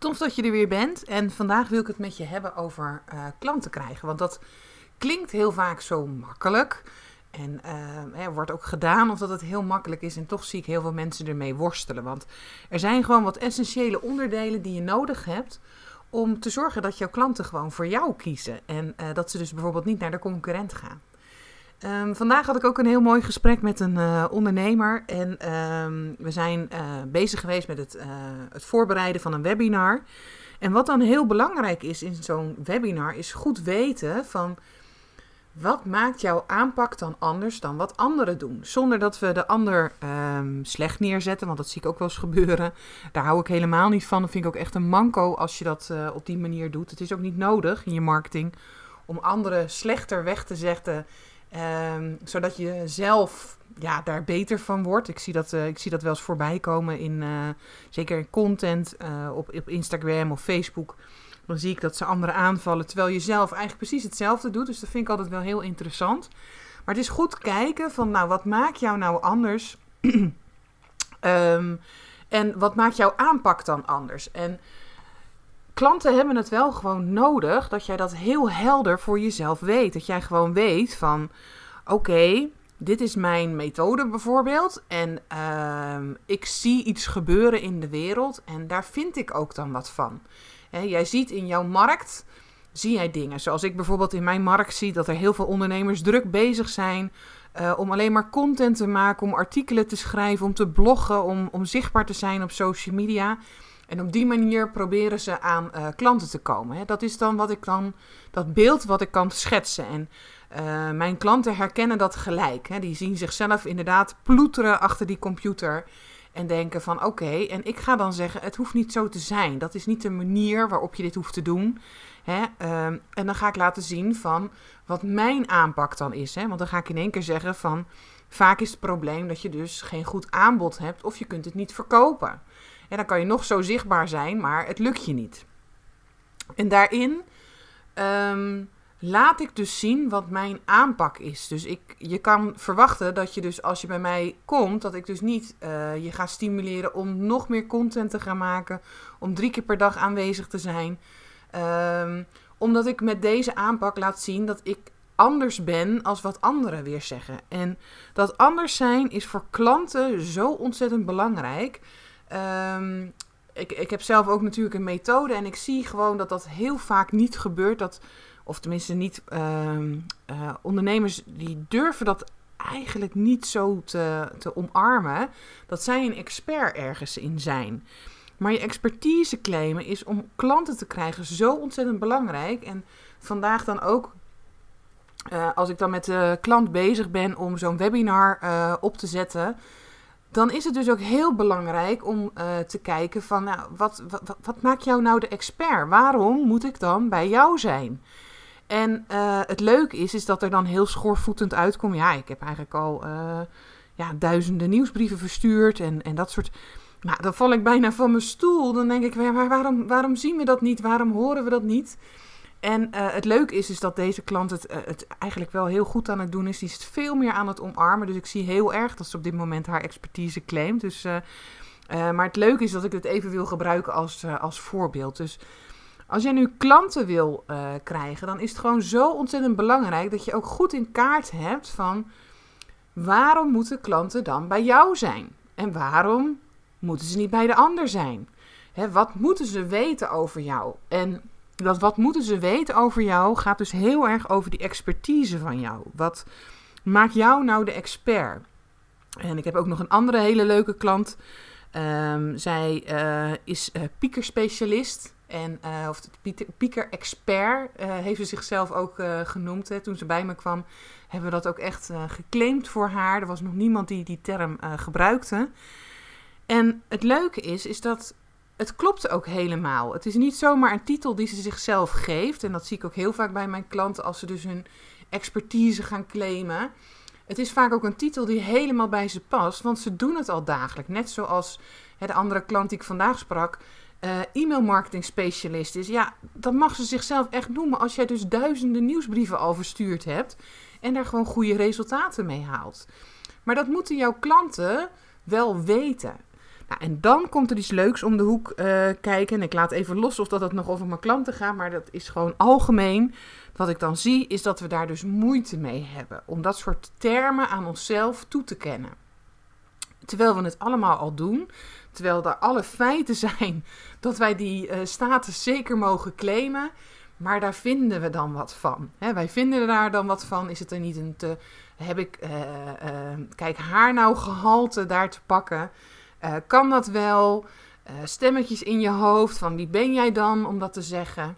Tof dat je er weer bent en vandaag wil ik het met je hebben over uh, klanten krijgen. Want dat klinkt heel vaak zo makkelijk. En er wordt ook gedaan of dat het heel makkelijk is. En toch zie ik heel veel mensen ermee worstelen. Want er zijn gewoon wat essentiële onderdelen die je nodig hebt om te zorgen dat jouw klanten gewoon voor jou kiezen. En uh, dat ze dus bijvoorbeeld niet naar de concurrent gaan. Um, vandaag had ik ook een heel mooi gesprek met een uh, ondernemer. En um, we zijn uh, bezig geweest met het, uh, het, voorbereiden van een webinar. En wat dan heel belangrijk is in zo'n webinar, is goed weten van wat maakt jouw aanpak dan anders dan wat anderen doen. Zonder dat we de ander um, slecht neerzetten, want dat zie ik ook wel eens gebeuren. Daar hou ik helemaal niet van. Dat vind ik ook echt een manco als je dat op die manier doet. Het is ook niet nodig in je marketing om anderen slechter weg te zetten Um, zodat je zelf ja, daar beter van wordt. Ik zie dat, uh, ik zie dat wel eens voorbij komen in uh, zeker in content uh, op, op Instagram of Facebook. Dan zie ik dat ze anderen aanvallen, terwijl je zelf eigenlijk precies hetzelfde doet. Dus dat vind ik altijd wel heel interessant. Maar het is goed kijken van, nou, wat maakt jou nou anders? um, en wat maakt jouw aanpak dan anders? En klanten hebben het wel gewoon nodig dat jij dat heel helder voor jezelf weet. Dat jij gewoon weet van oké, dit is mijn methode bijvoorbeeld. En uh, ik zie iets gebeuren in de wereld en daar vind ik ook dan wat van. Jij ziet in jouw markt, zie jij dingen. Zoals ik bijvoorbeeld in mijn markt zie dat er heel veel ondernemers druk bezig zijn. Uh, om alleen maar content te maken, om artikelen te schrijven, om te bloggen, om, om zichtbaar te zijn op social media. En op die manier proberen ze aan uh, klanten te komen. Hè. Dat is dan wat ik dan, dat beeld wat ik kan schetsen. En uh, mijn klanten herkennen dat gelijk. Hè. Die zien zichzelf inderdaad ploeteren achter die computer. En denken van oké, en ik ga dan zeggen, het hoeft niet zo te zijn. Dat is niet de manier waarop je dit hoeft te doen. Hè? Uh, en dan ga ik laten zien van wat mijn aanpak dan is. Hè? Want dan ga ik in één keer zeggen van, vaak is het probleem dat je dus geen goed aanbod hebt of je kunt het niet verkopen. En dan kan je nog zo zichtbaar zijn, maar het lukt je niet. En daarin um, laat ik dus zien wat mijn aanpak is. Dus ik, je kan verwachten dat je dus als je bij mij komt, dat ik dus niet uh, je ga stimuleren om nog meer content te gaan maken, om drie keer per dag aanwezig te zijn. Um, omdat ik met deze aanpak laat zien dat ik anders ben als wat anderen weer zeggen. En dat anders zijn is voor klanten zo ontzettend belangrijk. Um, ik, ik heb zelf ook natuurlijk een methode en ik zie gewoon dat dat heel vaak niet gebeurt. Dat, of tenminste niet, um, uh, ondernemers die durven dat eigenlijk niet zo te, te omarmen. Dat zij een expert ergens in zijn. Maar je expertise claimen is om klanten te krijgen zo ontzettend belangrijk. En vandaag dan ook, uh, als ik dan met de klant bezig ben om zo'n webinar uh, op te zetten dan is het dus ook heel belangrijk om uh, te kijken van, nou, wat, wat, wat maakt jou nou de expert? Waarom moet ik dan bij jou zijn? En uh, het leuke is, is dat er dan heel schoorvoetend uitkomt. Ja, ik heb eigenlijk al uh, ja, duizenden nieuwsbrieven verstuurd en, en dat soort... Nou, dan val ik bijna van mijn stoel. Dan denk ik, waarom, waarom zien we dat niet? Waarom horen we dat niet? En uh, het leuke is, is dat deze klant het, uh, het eigenlijk wel heel goed aan het doen is. Die is veel meer aan het omarmen. Dus ik zie heel erg dat ze op dit moment haar expertise claimt. Dus, uh, maar het leuke is dat ik het even wil gebruiken als, als voorbeeld. Dus als jij nu klanten wil krijgen, dan is het gewoon zo ontzettend belangrijk dat je ook goed in kaart hebt van waarom moeten klanten dan bij jou zijn? En waarom moeten ze niet bij de ander zijn? Hè, wat moeten ze weten over jou? En dat wat moeten ze weten over jou gaat dus heel erg over die expertise van jou. Wat maakt jou nou de expert? En ik heb ook nog een andere hele leuke klant. Um, zij uh, is uh, piekerspecialist. En, uh, of pieker-expert heeft ze zichzelf ook genoemd. Hè. Toen ze bij me kwam, hebben we dat ook echt geclaimd voor haar. Er was nog niemand die die term gebruikte. En het leuke is, is dat het klopt ook helemaal. Het is niet zomaar een titel die ze zichzelf geeft. En dat zie ik ook heel vaak bij mijn klanten als ze dus hun expertise gaan claimen. Het is vaak ook een titel die helemaal bij ze past, want ze doen het al dagelijks. Net zoals hè, de andere klant die ik vandaag sprak, uh, e-mail marketing specialist is. Ja, dat mag ze zichzelf echt noemen als jij dus duizenden nieuwsbrieven al verstuurd hebt en daar gewoon goede resultaten mee haalt. Maar dat moeten jouw klanten wel weten. En dan komt er iets leuks om de hoek uh, kijken. En ik laat even los of dat het nog over mijn klanten gaat, maar dat is gewoon algemeen. Wat ik dan zie, is dat we daar dus moeite mee hebben om dat soort termen aan onszelf toe te kennen. Terwijl we het allemaal al doen, terwijl er alle feiten zijn dat wij die uh, status zeker mogen claimen, maar daar vinden we dan wat van. Wij vinden daar dan wat van. Is het er niet een te. Heb ik. Uh, kijk, haar nou gehalte daar te pakken? Kan dat wel? stemmetjes in je hoofd van wie ben jij dan om dat te zeggen?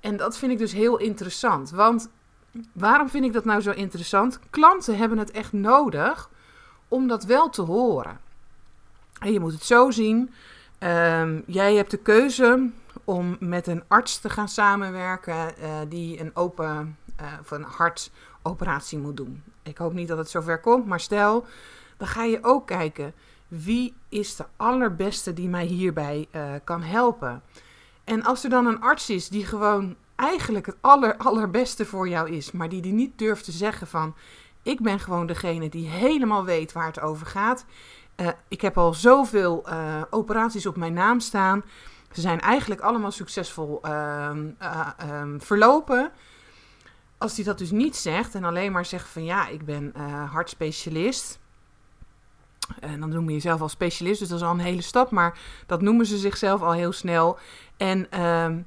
En dat vind ik dus heel interessant. Want waarom vind ik dat nou zo interessant? Klanten hebben het echt nodig om dat wel te horen. En je moet het zo zien. Ehm, jij hebt de keuze om met een arts te gaan samenwerken uh, die een open of een hartoperatie moet doen. Ik hoop niet dat het zover komt, maar stel, dan ga je ook kijken wie is de allerbeste die mij hierbij uh, kan helpen. En als er dan een arts is die gewoon eigenlijk het aller, allerbeste voor jou is, maar die die niet durft te zeggen van ik ben gewoon degene die helemaal weet waar het over gaat. Uh, ik heb al zoveel uh, operaties op mijn naam staan. Ze zijn eigenlijk allemaal succesvol uh, verlopen. Als hij dat dus niet zegt en alleen maar zegt van ja, ik ben hartspecialist. En dan noem je jezelf al specialist, dus dat is al een hele stap. Maar dat noemen ze zichzelf al heel snel. En ehm,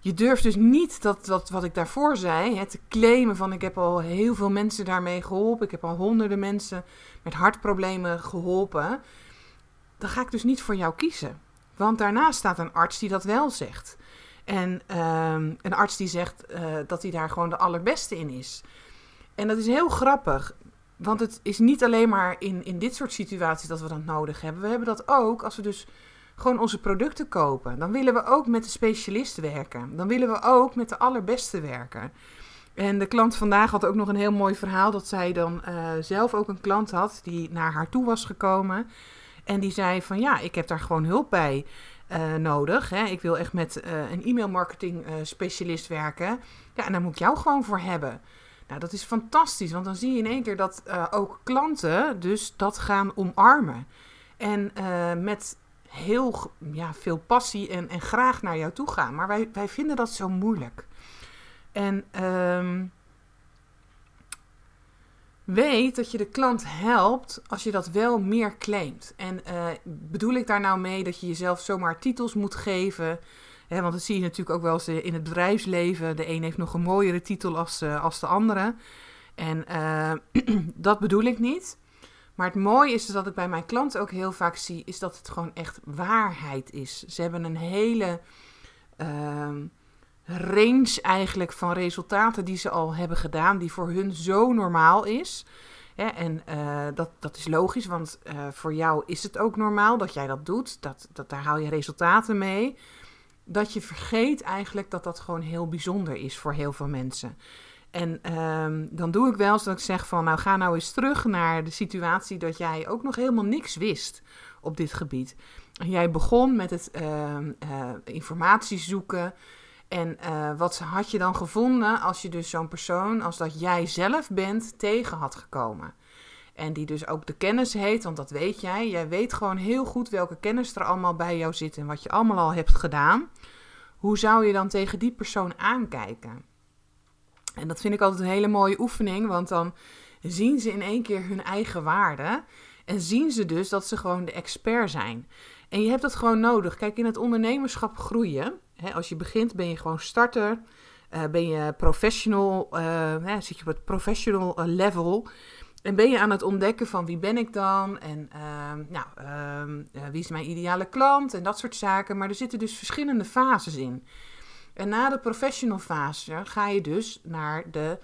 je durft dus niet dat, dat wat ik daarvoor zei, hè, te claimen van ik heb al heel veel mensen daarmee geholpen. Ik heb al honderden mensen met hartproblemen geholpen. Dan ga ik dus niet voor jou kiezen. Want daarnaast staat een arts die dat wel zegt. En um, een arts die zegt uh, dat hij daar gewoon de allerbeste in is. En dat is heel grappig. Want het is niet alleen maar in, in dit soort situaties dat we dat nodig hebben. We hebben dat ook als we dus gewoon onze producten kopen. Dan willen we ook met de specialist werken. Dan willen we ook met de allerbeste werken. En de klant vandaag had ook nog een heel mooi verhaal dat zij dan uh, zelf ook een klant had die naar haar toe was gekomen. En die zei van ja, ik heb daar gewoon hulp bij uh, nodig. Hè. Ik wil echt met uh, een e-mail marketing specialist werken. Ja, en daar moet ik jou gewoon voor hebben. Nou, dat is fantastisch, want dan zie je in één keer dat ook klanten dus dat gaan omarmen. En met heel ja, veel passie en, en graag naar jou toe gaan. Maar wij, wij vinden dat zo moeilijk. En um, weet dat je de klant helpt als je dat wel meer claimt. En uh, bedoel ik daar nou mee dat je jezelf zomaar titels moet geven? Want dat zie je natuurlijk ook wel eens in het bedrijfsleven. De een heeft nog een mooiere titel als, uh, als de andere. En uh, dat bedoel ik niet. Maar het mooie is dus dat ik bij mijn klanten ook heel vaak zie, is dat het gewoon echt waarheid is. Ze hebben een hele uh, range eigenlijk van resultaten die ze al hebben gedaan, die voor hun zo normaal is. en dat, dat is logisch, want voor jou is het ook normaal dat jij dat doet. Dat, dat, daar haal je resultaten mee. Dat je vergeet eigenlijk dat dat gewoon heel bijzonder is voor heel veel mensen. En um, dan doe ik wel eens dat ik zeg van, nou ga nou eens terug naar de situatie dat jij ook nog helemaal niks wist op dit gebied. Jij begon met het uh, uh, informatie zoeken. En uh, wat had je dan gevonden als je dus zo'n persoon, als dat jij zelf bent, tegen had gekomen? En die dus ook de kennis heeft, want dat weet jij. Jij weet gewoon heel goed welke kennis er allemaal bij jou zit en wat je allemaal al hebt gedaan. Hoe zou je dan tegen die persoon aankijken? En dat vind ik altijd een hele mooie oefening, want dan zien ze in één keer hun eigen waarde. En zien ze dus dat ze gewoon de expert zijn. En je hebt dat gewoon nodig. Kijk, in het ondernemerschap groeien. Hè, als je begint, ben je gewoon starter. Uh, ben je professional, uh, hè, zit je op het professional eh, level. En ben je aan het ontdekken van wie ben ik dan? En uh, nou, uh, wie is mijn ideale klant? En dat soort zaken. Maar er zitten dus verschillende fases in. En na de professional fase ga je dus naar de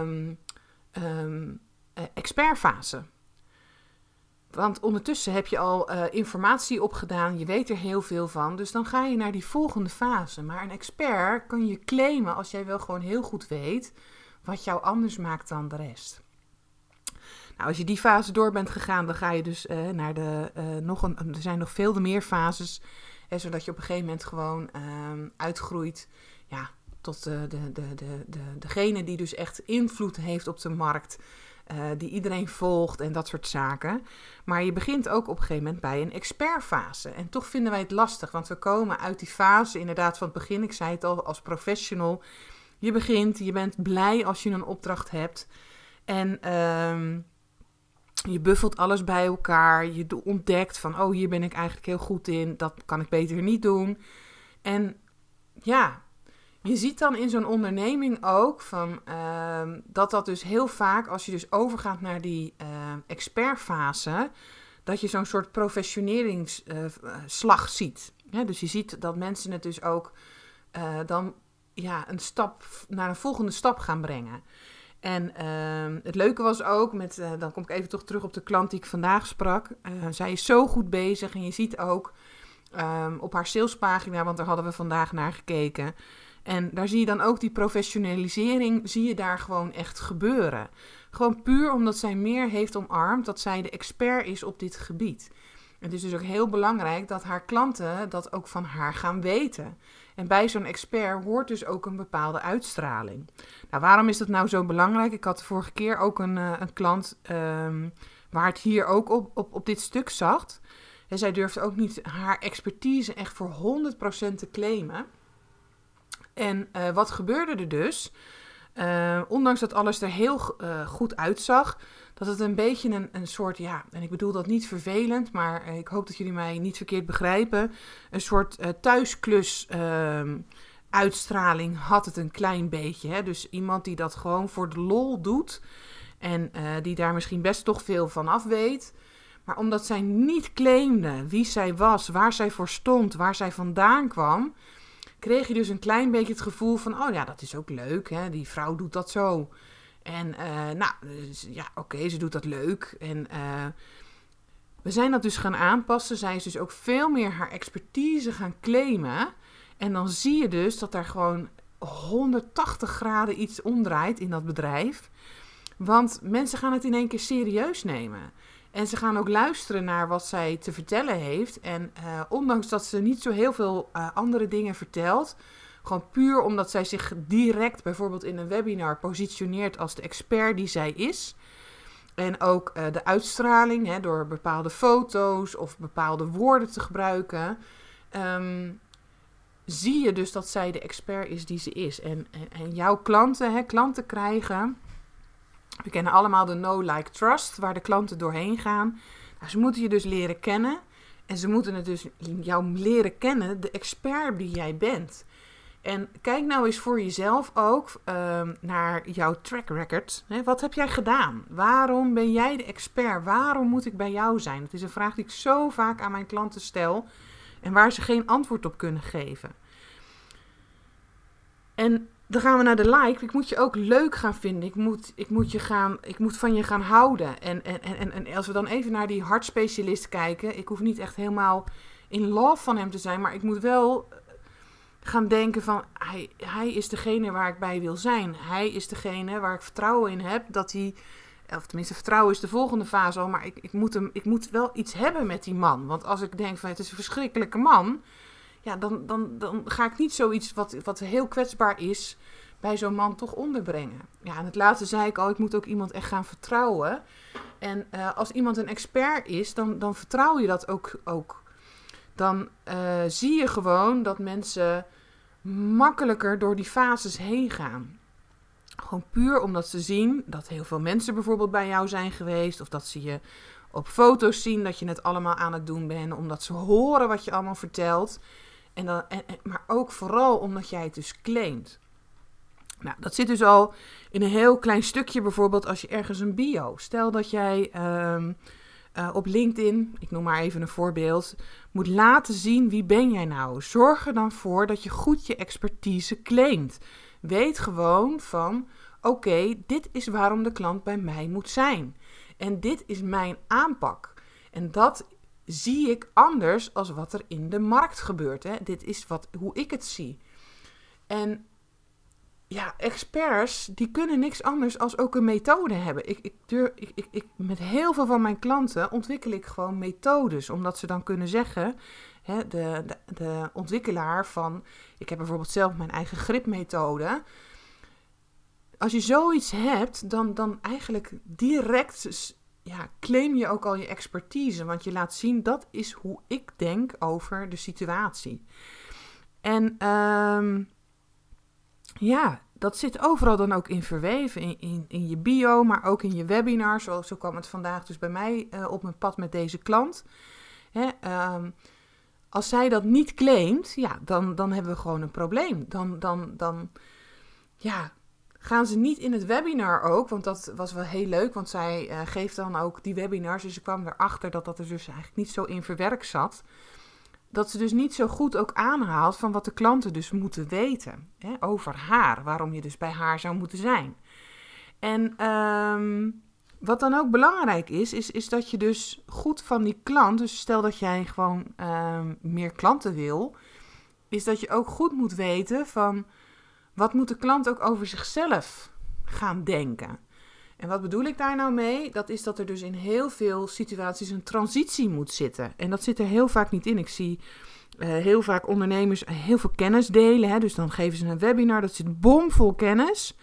um, um, expert fase. Want ondertussen heb je al uh, informatie opgedaan, je weet er heel veel van. Dus dan ga je naar die volgende fase. Maar een expert kan je claimen als jij wel gewoon heel goed weet wat jou anders maakt dan de rest. Nou, als je die fase door bent gegaan, dan ga je dus uh, naar de. Uh, nog een, er zijn nog veel meer fases. Hè, zodat je op een gegeven moment gewoon uh, uitgroeit. Ja, tot de, de, de, de, de, degene die dus echt invloed heeft op de markt. Uh, die iedereen volgt en dat soort zaken. Maar je begint ook op een gegeven moment bij een expertfase. En toch vinden wij het lastig, want we komen uit die fase inderdaad van het begin. Ik zei het al, als professional. Je begint, je bent blij als je een opdracht hebt. En uh, je buffelt alles bij elkaar. Je ontdekt van, oh, hier ben ik eigenlijk heel goed in. Dat kan ik beter niet doen. En ja, je ziet dan in zo'n onderneming ook van, uh, dat dat dus heel vaak, als je dus overgaat naar die uh, expertfase, dat je zo'n soort professioneringsslag uh, ziet. Ja, dus je ziet dat mensen het dus ook uh, dan ja, een stap naar een volgende stap gaan brengen. En uh, het leuke was ook, met, uh, dan kom ik even toch terug op de klant die ik vandaag sprak. Uh, zij is zo goed bezig en je ziet ook um, op haar salespagina, want daar hadden we vandaag naar gekeken. En daar zie je dan ook die professionalisering, zie je daar gewoon echt gebeuren. Gewoon puur omdat zij meer heeft omarmd dat zij de expert is op dit gebied. Het is dus ook heel belangrijk dat haar klanten dat ook van haar gaan weten. En bij zo'n expert hoort dus ook een bepaalde uitstraling. Nou, waarom is dat nou zo belangrijk? Ik had de vorige keer ook een, uh, een klant um, waar het hier ook op, op, op dit stuk zat. En zij durfde ook niet haar expertise echt voor 100% te claimen. En uh, wat gebeurde er dus? Uh, ondanks dat alles er heel goed uitzag, dat het een beetje een, een soort, ja, en ik bedoel dat niet vervelend, maar ik hoop dat jullie mij niet verkeerd begrijpen, een soort uh, thuisklus uh, uitstraling had het een klein beetje. Hè? Dus iemand die dat gewoon voor de lol doet en uh, die daar misschien best toch veel van af weet. Maar omdat zij niet claimde wie zij was, waar zij voor stond, waar zij vandaan kwam, kreeg je dus een klein beetje het gevoel van, oh ja, dat is ook leuk, hè? die vrouw doet dat zo. En uh, nou, dus, ja, oké, ze doet dat leuk. En uh, we zijn dat dus gaan aanpassen. Zij is dus ook veel meer haar expertise gaan claimen. En dan zie je dus dat daar gewoon 180 graden iets omdraait in dat bedrijf. Want mensen gaan het in één keer serieus nemen. En ze gaan ook luisteren naar wat zij te vertellen heeft. En uh, ondanks dat ze niet zo heel veel andere dingen vertelt, gewoon puur omdat zij zich direct bijvoorbeeld in een webinar positioneert als de expert die zij is. En ook uh, de uitstraling hè, door bepaalde foto's of bepaalde woorden te gebruiken. Um, zie je dus dat zij de expert is die ze is. En, en, jouw klanten, hè, klanten krijgen. We kennen allemaal de no like trust, waar de klanten doorheen gaan. Nou, ze moeten je dus leren kennen. En ze moeten het dus jou leren kennen, de expert die jij bent. En kijk nou eens voor jezelf ook um, naar jouw track record. Wat heb jij gedaan? Waarom ben jij de expert? Waarom moet ik bij jou zijn? Dat is een vraag die ik zo vaak aan mijn klanten stel en waar ze geen antwoord op kunnen geven. En dan gaan we naar de like. Ik moet je ook leuk gaan vinden. Ik moet, ik moet, je gaan, ik moet van je gaan houden. En, en, en, en als we dan even naar die hartspecialist kijken. Ik hoef niet echt helemaal in love van hem te zijn. Maar ik moet wel gaan denken van hij, hij is degene waar ik bij wil zijn. Hij is degene waar ik vertrouwen in heb dat hij, of tenminste vertrouwen is de volgende fase al, maar ik, ik, moet hem, ik moet wel iets hebben met die man. Want als ik denk van het is een verschrikkelijke man, ja, dan, dan, dan ga ik niet zoiets wat, wat heel kwetsbaar is bij zo'n man toch onderbrengen. Ja, en het laatste zei ik al, ik moet ook iemand echt gaan vertrouwen. En uh, als iemand een expert is, dan, dan vertrouw je dat ook, ook dan uh, zie je gewoon dat mensen makkelijker door die fases heen gaan. Gewoon puur omdat ze zien dat heel veel mensen bijvoorbeeld bij jou zijn geweest. Of dat ze je op foto's zien dat je het allemaal aan het doen bent. Omdat ze horen wat je allemaal vertelt. En dan, en, maar ook vooral omdat jij het dus claimt. Nou, dat zit dus al in een heel klein stukje bijvoorbeeld als je ergens een bio. Stel dat jij um, uh, op LinkedIn, ik noem maar even een voorbeeld, moet laten zien wie ben jij nou. Zorg er dan voor dat je goed je expertise claimt. Weet gewoon van, oké, dit is waarom de klant bij mij moet zijn. En dit is mijn aanpak. En dat zie ik anders als wat er in de markt gebeurt. Hè. Dit is wat, hoe ik het zie. En ja, experts die kunnen niks anders als ook een methode hebben. Ik, ik, durf, ik, ik, met heel veel van mijn klanten ontwikkel ik gewoon methodes, omdat ze dan kunnen zeggen, hè, de, de, ontwikkelaar van, ik heb bijvoorbeeld zelf mijn eigen gripmethode. Als je zoiets hebt, dan, dan eigenlijk direct ja, claim je ook al je expertise, want je laat zien dat is hoe ik denk over de situatie. En um, ja, dat zit overal dan ook in verweven. In, in, in je bio, maar ook in je webinar. Zo, kwam het vandaag dus bij mij uh, op mijn pad met deze klant. Hè, um, als zij dat niet claimt, ja, dan, dan hebben we gewoon een probleem. Dan, dan, dan ja, gaan ze niet in het webinar ook. Want dat was wel heel leuk, want zij uh, geeft dan ook die webinars. Dus ze kwam erachter dat dat er dus eigenlijk niet zo in verwerkt zat dat ze dus niet zo goed ook aanhaalt van wat de klanten dus moeten weten hè, over haar. Waarom je dus bij haar zou moeten zijn. En um, wat dan ook belangrijk is, is, is dat je dus goed van die klant, dus stel dat jij gewoon um, meer klanten wil, is dat je ook goed moet weten van wat moet de klant ook over zichzelf gaan denken. En wat bedoel ik daar nou mee? Dat is dat er dus in heel veel situaties een transitie moet zitten. En dat zit er heel vaak niet in. Ik zie uh, heel vaak ondernemers heel veel kennis delen. Hè? Dus dan geven ze een webinar, dat zit bomvol kennis.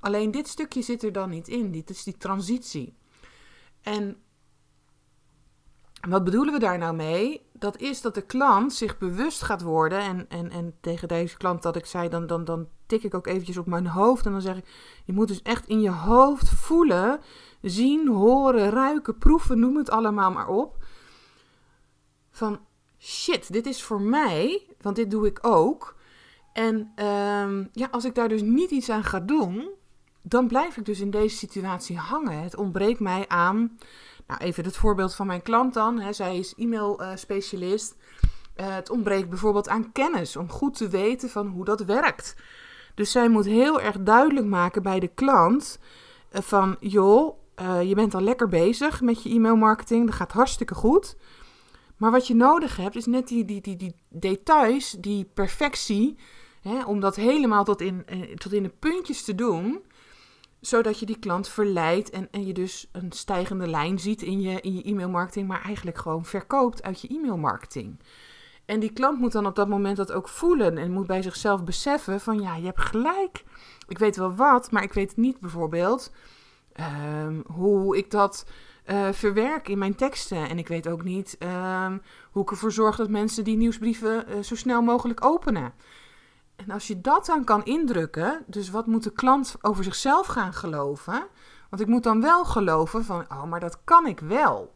Alleen dit stukje zit er dan niet in. Dit is die transitie. En wat bedoelen we daar nou mee? Dat is dat de klant zich bewust gaat worden. En, en, en tegen deze klant dat ik zei, dan, dan, dan tik ik ook eventjes op mijn hoofd. En dan zeg ik, je moet dus echt in je hoofd voelen, zien, horen, ruiken, proeven, noem het allemaal maar op. Van shit, dit is voor mij, want dit doe ik ook. En um, ja, als ik daar dus niet iets aan ga doen, dan blijf ik dus in deze situatie hangen. Het ontbreekt mij aan nou, even het voorbeeld van mijn klant dan. Hè. Zij is e-mail-specialist. Uh, het ontbreekt bijvoorbeeld aan kennis om goed te weten van hoe dat werkt. Dus zij moet heel erg duidelijk maken bij de klant uh, van, joh, je bent al lekker bezig met je e-mailmarketing, dat gaat hartstikke goed. Maar wat je nodig hebt is net die, die, die, die details, die perfectie, hè, om dat helemaal tot in, tot in de puntjes te doen zodat je die klant verleidt en, en je dus een stijgende lijn ziet in je, in je e-mailmarketing, maar eigenlijk gewoon verkoopt uit je e-mailmarketing. En die klant moet dan op dat moment dat ook voelen en moet bij zichzelf beseffen van ja, je hebt gelijk. Ik weet wel wat, maar ik weet niet bijvoorbeeld um, hoe ik dat uh, verwerk in mijn teksten. En ik weet ook niet um, hoe ik ervoor zorg dat mensen die nieuwsbrieven uh, zo snel mogelijk openen. En als je dat dan kan indrukken, dus wat moet de klant over zichzelf gaan geloven? Want ik moet dan wel geloven van, oh, maar dat kan ik wel.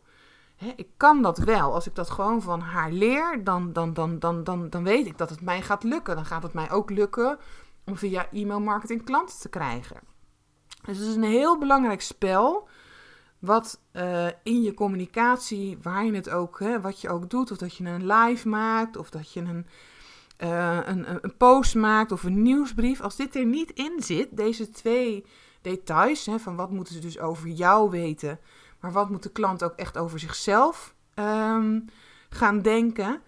ik kan dat wel. Als ik dat gewoon van haar leer, dan, dan, dan, dan, dan, dan weet ik dat het mij gaat lukken. Dan gaat het mij ook lukken om via e-mail marketing klanten te krijgen. Dus het is een heel belangrijk spel. Wat uh, in je communicatie, waar je het ook, hè, wat je ook doet, of dat je een live maakt, of dat je een uh, een, een, post maakt of een nieuwsbrief, als dit er niet in zit, deze twee details, hè, van wat moeten ze dus over jou weten, maar wat moet de klant ook echt over zichzelf um, gaan denken,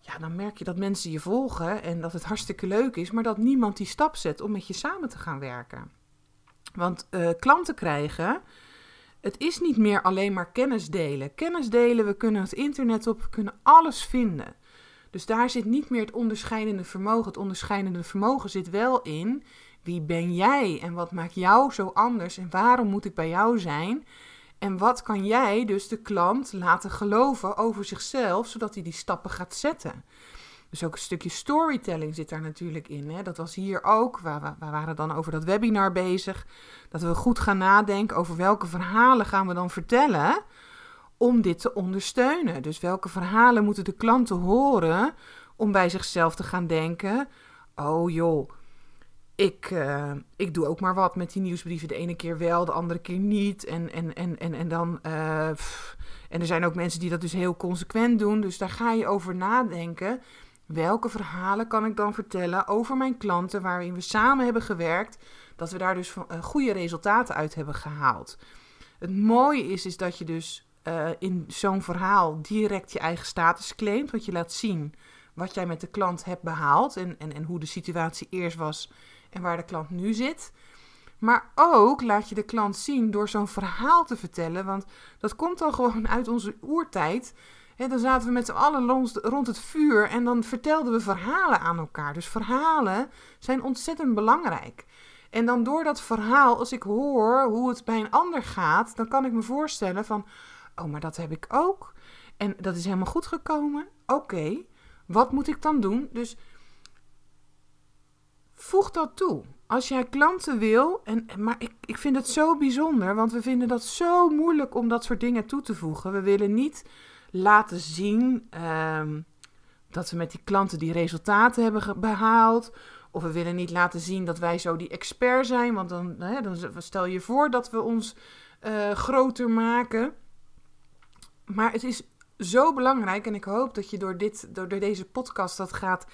ja, dan merk je dat mensen je volgen en dat het hartstikke leuk is, maar dat niemand die stap zet om met je samen te gaan werken. Want uh, klanten krijgen, het is niet meer alleen maar kennis delen. Kennis delen, we kunnen het internet op, we kunnen alles vinden. Dus daar zit niet meer het onderscheidende vermogen. Het onderscheidende vermogen zit wel in wie ben jij en wat maakt jou zo anders en waarom moet ik bij jou zijn? En wat kan jij dus de klant laten geloven over zichzelf, zodat hij die stappen gaat zetten? Dus ook een stukje storytelling zit daar natuurlijk in. Hè? Dat was hier ook. We, waren dan over dat webinar bezig. Dat we goed gaan nadenken over welke verhalen gaan we dan vertellen om dit te ondersteunen. Dus welke verhalen moeten de klanten horen om bij zichzelf te gaan denken: oh joh, ik, uh, ik doe ook maar wat met die nieuwsbrieven. De ene keer wel, de andere keer niet. En, en, en, en, en dan. Uh, en er zijn ook mensen die dat dus heel consequent doen. Dus daar ga je over nadenken. Welke verhalen kan ik dan vertellen over mijn klanten waarin we samen hebben gewerkt, dat we daar dus uh, goede resultaten uit hebben gehaald. Het mooie is, is dat je dus uh, in zo'n verhaal direct je eigen status claimt. Want je laat zien wat jij met de klant hebt behaald en, en, en hoe de situatie eerst was en waar de klant nu zit. Maar ook laat je de klant zien door zo'n verhaal te vertellen. Want dat komt dan gewoon uit onze oertijd. He, dan zaten we met z'n allen rond het vuur en dan vertelden we verhalen aan elkaar. Dus verhalen zijn ontzettend belangrijk. En dan door dat verhaal, als ik hoor hoe het bij een ander gaat, dan kan ik me voorstellen van, oh, maar dat heb ik ook. En dat is helemaal goed gekomen. Oké, wat moet ik dan doen? Dus voeg dat toe. Als jij klanten wil, en, maar ik, ik vind het zo bijzonder, want we vinden dat zo moeilijk om dat soort dingen toe te voegen. We willen niet laten zien ehm, dat we met die klanten die resultaten hebben behaald. Of we willen niet laten zien dat wij zo die expert zijn, want dan, hè, dan stel je voor dat we ons uh, groter maken. Maar het is zo belangrijk en ik hoop dat je door, dit, door, deze podcast dat gaat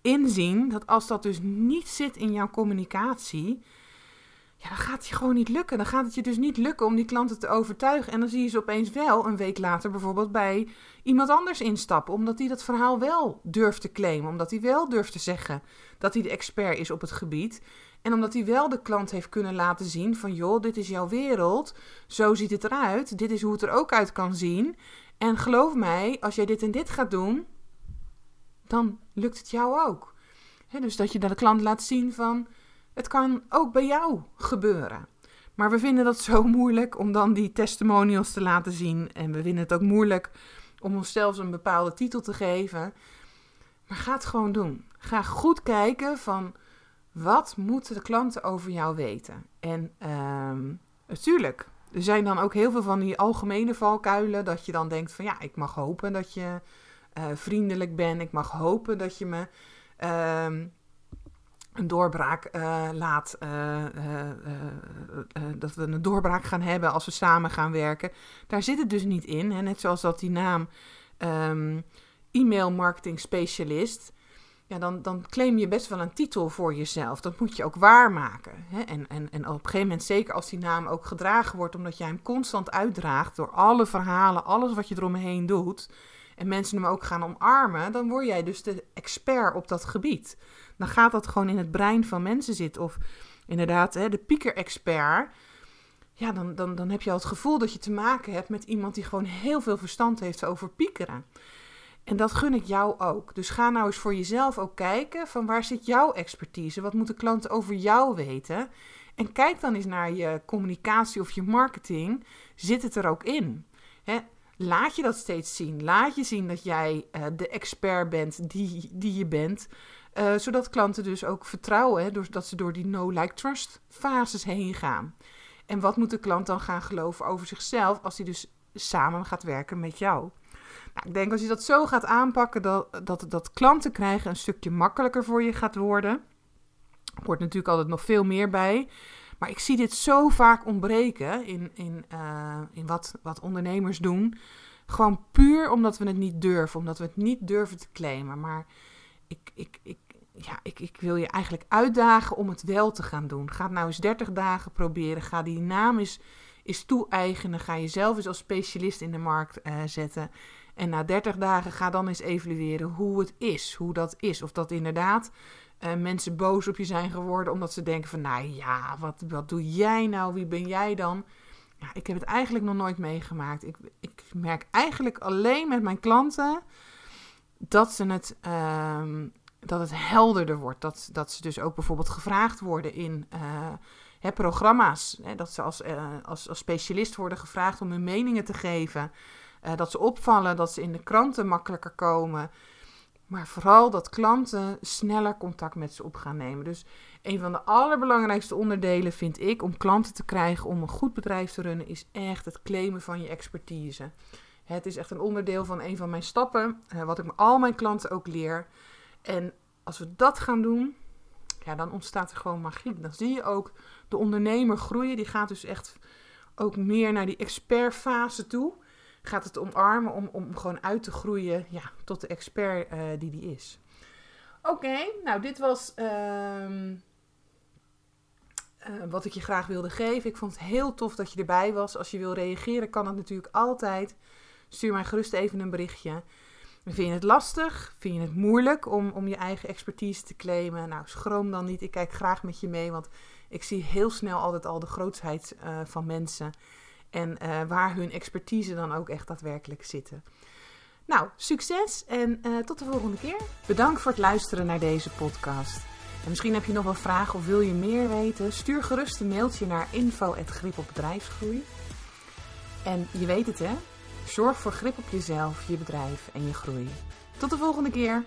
inzien. Dat als dat dus niet zit in jouw communicatie, ja, dan gaat het je gewoon niet lukken. Dan gaat het je dus niet lukken om die klanten te overtuigen. En dan zie je ze opeens wel een week later bijvoorbeeld bij iemand anders instappen. Omdat die dat verhaal wel durft te claimen. Omdat hij wel durft te zeggen dat hij de expert is op het gebied. En omdat hij wel de klant heeft kunnen laten zien van joh, dit is jouw wereld. Zo ziet het eruit. Dit is hoe het er ook uit kan zien. En geloof mij, als jij dit en dit gaat doen, dan lukt het jou ook. dus dat je de klant laat zien van het kan ook bij jou gebeuren. Maar we vinden dat zo moeilijk om dan die testimonials te laten zien. En we vinden het ook moeilijk om ons zelfs een bepaalde titel te geven. Maar ga het gewoon doen. Ga goed kijken van wat moeten de klanten over jou weten. En uh, natuurlijk, er zijn dan ook heel veel van die algemene valkuilen. Dat je dan denkt van ja, ik mag hopen dat je uh, vriendelijk bent. Ik mag hopen dat je me ehm, een doorbraak uh, laat. Uh, dat we een doorbraak gaan hebben als we samen gaan werken. Daar zit het dus niet in. Hè? Net zoals dat die naam um, e-mail marketing specialist. Ja, dan, dan claim je best wel een titel voor jezelf. Dat moet je ook waarmaken. Hè? En, en, en op een gegeven moment, zeker als die naam ook gedragen wordt, omdat jij hem constant uitdraagt door alle verhalen, alles wat je eromheen doet, en mensen hem ook gaan omarmen, dan word jij dus de expert op dat gebied. Dan gaat dat gewoon in het brein van mensen zitten. Of inderdaad, hè, de pieker-expert. Ja, dan, dan, dan heb je al het gevoel dat je te maken hebt met iemand die gewoon heel veel verstand heeft over piekeren. En dat gun ik jou ook. Dus ga nou eens voor jezelf ook kijken van waar zit jouw expertise? Wat moeten klanten over jou weten? En kijk dan eens naar je communicatie of je marketing. Zit het er ook in? Laat je dat steeds zien. Laat je zien dat jij uh, de expert bent die, die je bent. Uh, zodat klanten dus ook vertrouwen, hè, doordat ze door die no-like-trust fases heen gaan. En wat moet de klant dan gaan geloven over zichzelf als hij dus samen gaat werken met jou? Nou, ik denk als je dat zo gaat aanpakken, dat, dat, dat klanten krijgen een stukje makkelijker voor je gaat worden. Er wordt natuurlijk altijd nog veel meer bij. Maar ik zie dit zo vaak ontbreken in, in, uh, in wat, wat ondernemers doen. Gewoon puur omdat we het niet durven, omdat we het niet durven te claimen. Maar ik, ik, ik, ja, ik, ik wil je eigenlijk uitdagen om het wel te gaan doen. Ga het nou eens 30 dagen proberen. Ga die naam eens, eens toe-eigenen. Ga jezelf eens als specialist in de markt uh, zetten. En na 30 dagen ga dan eens evalueren hoe het is. Hoe dat is. Of dat inderdaad uh, mensen boos op je zijn geworden omdat ze denken van, nou ja, wat, wat doe jij nou? Wie ben jij dan? Ja, ik heb het eigenlijk nog nooit meegemaakt. Ik, ik merk eigenlijk alleen met mijn klanten dat, ze het, um, dat het helderder wordt. Dat, dat ze dus ook bijvoorbeeld gevraagd worden in uh, hè, programma's. Hè, dat ze als, uh, als, als specialist worden gevraagd om hun meningen te geven. Uh, dat ze opvallen, dat ze in de kranten makkelijker komen. Maar vooral dat klanten sneller contact met ze op gaan nemen. Dus een van de allerbelangrijkste onderdelen vind ik om klanten te krijgen om een goed bedrijf te runnen, is echt het claimen van je expertise. Het is echt een onderdeel van een van mijn stappen, eh, wat ik al mijn klanten ook leer. En als we dat gaan doen, ja, dan ontstaat er gewoon magie. Dan zie je ook de ondernemer groeien. Die gaat dus echt ook meer naar die expertfase toe gaat het omarmen om, om gewoon uit te groeien ja, tot de expert uh, die die is. Oké, nou dit was um, eh, wat ik je graag wilde geven. Ik vond het heel tof dat je erbij was. Als je wil reageren, kan dat natuurlijk altijd. Stuur mij gerust even een berichtje. Vind je het lastig? Vind je het moeilijk om, om je eigen expertise te claimen? Nou, schroom dan niet. Ik kijk graag met je mee, want ik zie heel snel altijd al de grootsheid uh, van mensen. En uh, waar hun expertise dan ook echt daadwerkelijk zitten. Nou, succes en uh, tot de volgende keer. Bedankt voor het luisteren naar deze podcast. En misschien heb je nog wel vragen of wil je meer weten? Stuur gerust een mailtje naar info.gripopbedrijfsgroei. En je weet het hè, zorg voor grip op jezelf, je bedrijf en je groei. Tot de volgende keer.